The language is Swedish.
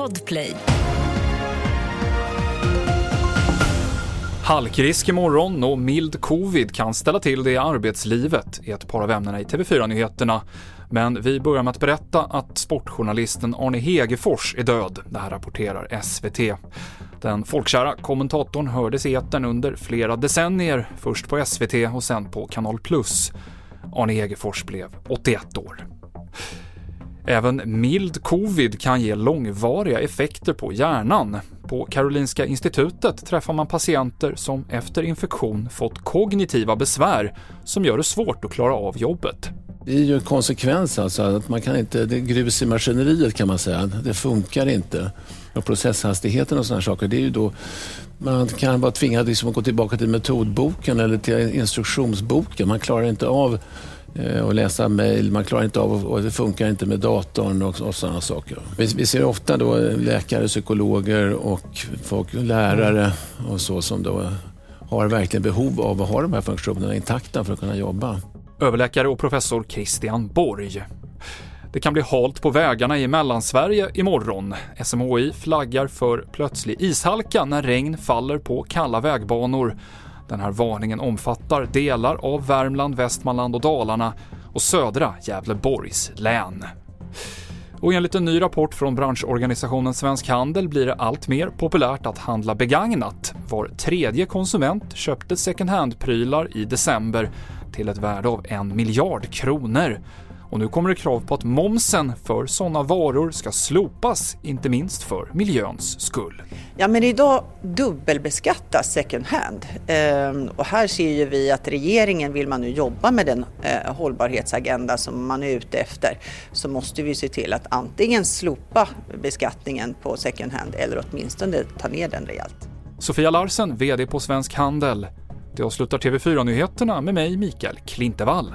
Podplay. Halkrisk imorgon och mild covid kan ställa till det i arbetslivet är ett par av ämnena i TV4-nyheterna. Men vi börjar med att berätta att sportjournalisten Arne Hegerfors är död. Det här rapporterar SVT. Den folkkära kommentatorn hördes i etern under flera decennier, först på SVT och sen på Kanal+. Arne Hegerfors blev 81 år. Även mild covid kan ge långvariga effekter på hjärnan. På Karolinska institutet träffar man patienter som efter infektion fått kognitiva besvär som gör det svårt att klara av jobbet. Det är ju en konsekvens alltså, att man kan inte, det är grus i maskineriet kan man säga. Det funkar inte. Och processhastigheten och sådana saker, det är ju då man kan vara tvingad liksom att gå tillbaka till metodboken eller till instruktionsboken. Man klarar inte av Eh, och läsa mejl, man klarar inte av och det funkar inte med datorn och, och sådana saker. Vi, vi, ser ofta då läkare, psykologer och folk, lärare och så som då har verkligen behov av att ha de här funktionerna intakta för att kunna jobba. Överläkare och professor Christian Borg. Det kan bli halt på vägarna i Mellansverige imorgon. SMHI flaggar för plötslig ishalka när regn faller på kalla vägbanor. Den här varningen omfattar delar av Värmland, Västmanland och Dalarna och södra Gävleborgs län. Och enligt en ny rapport från branschorganisationen Svensk Handel blir det allt mer populärt att handla begagnat. Var tredje konsument köpte second hand-prylar i december till ett värde av en miljard kronor. Och nu kommer det krav på att momsen för sådana varor ska slopas, inte minst för miljöns skull. Ja, men idag dubbelbeskattas second hand. Ehm, och här ser ju vi att regeringen, vill man nu jobba med den eh, hållbarhetsagenda som man är ute efter, så måste vi se till att antingen slopa beskattningen på second hand eller åtminstone ta ner den rejält. Sofia Larsen, VD på Svensk Handel. Det avslutar TV4-nyheterna med mig, Mikael Klintevall.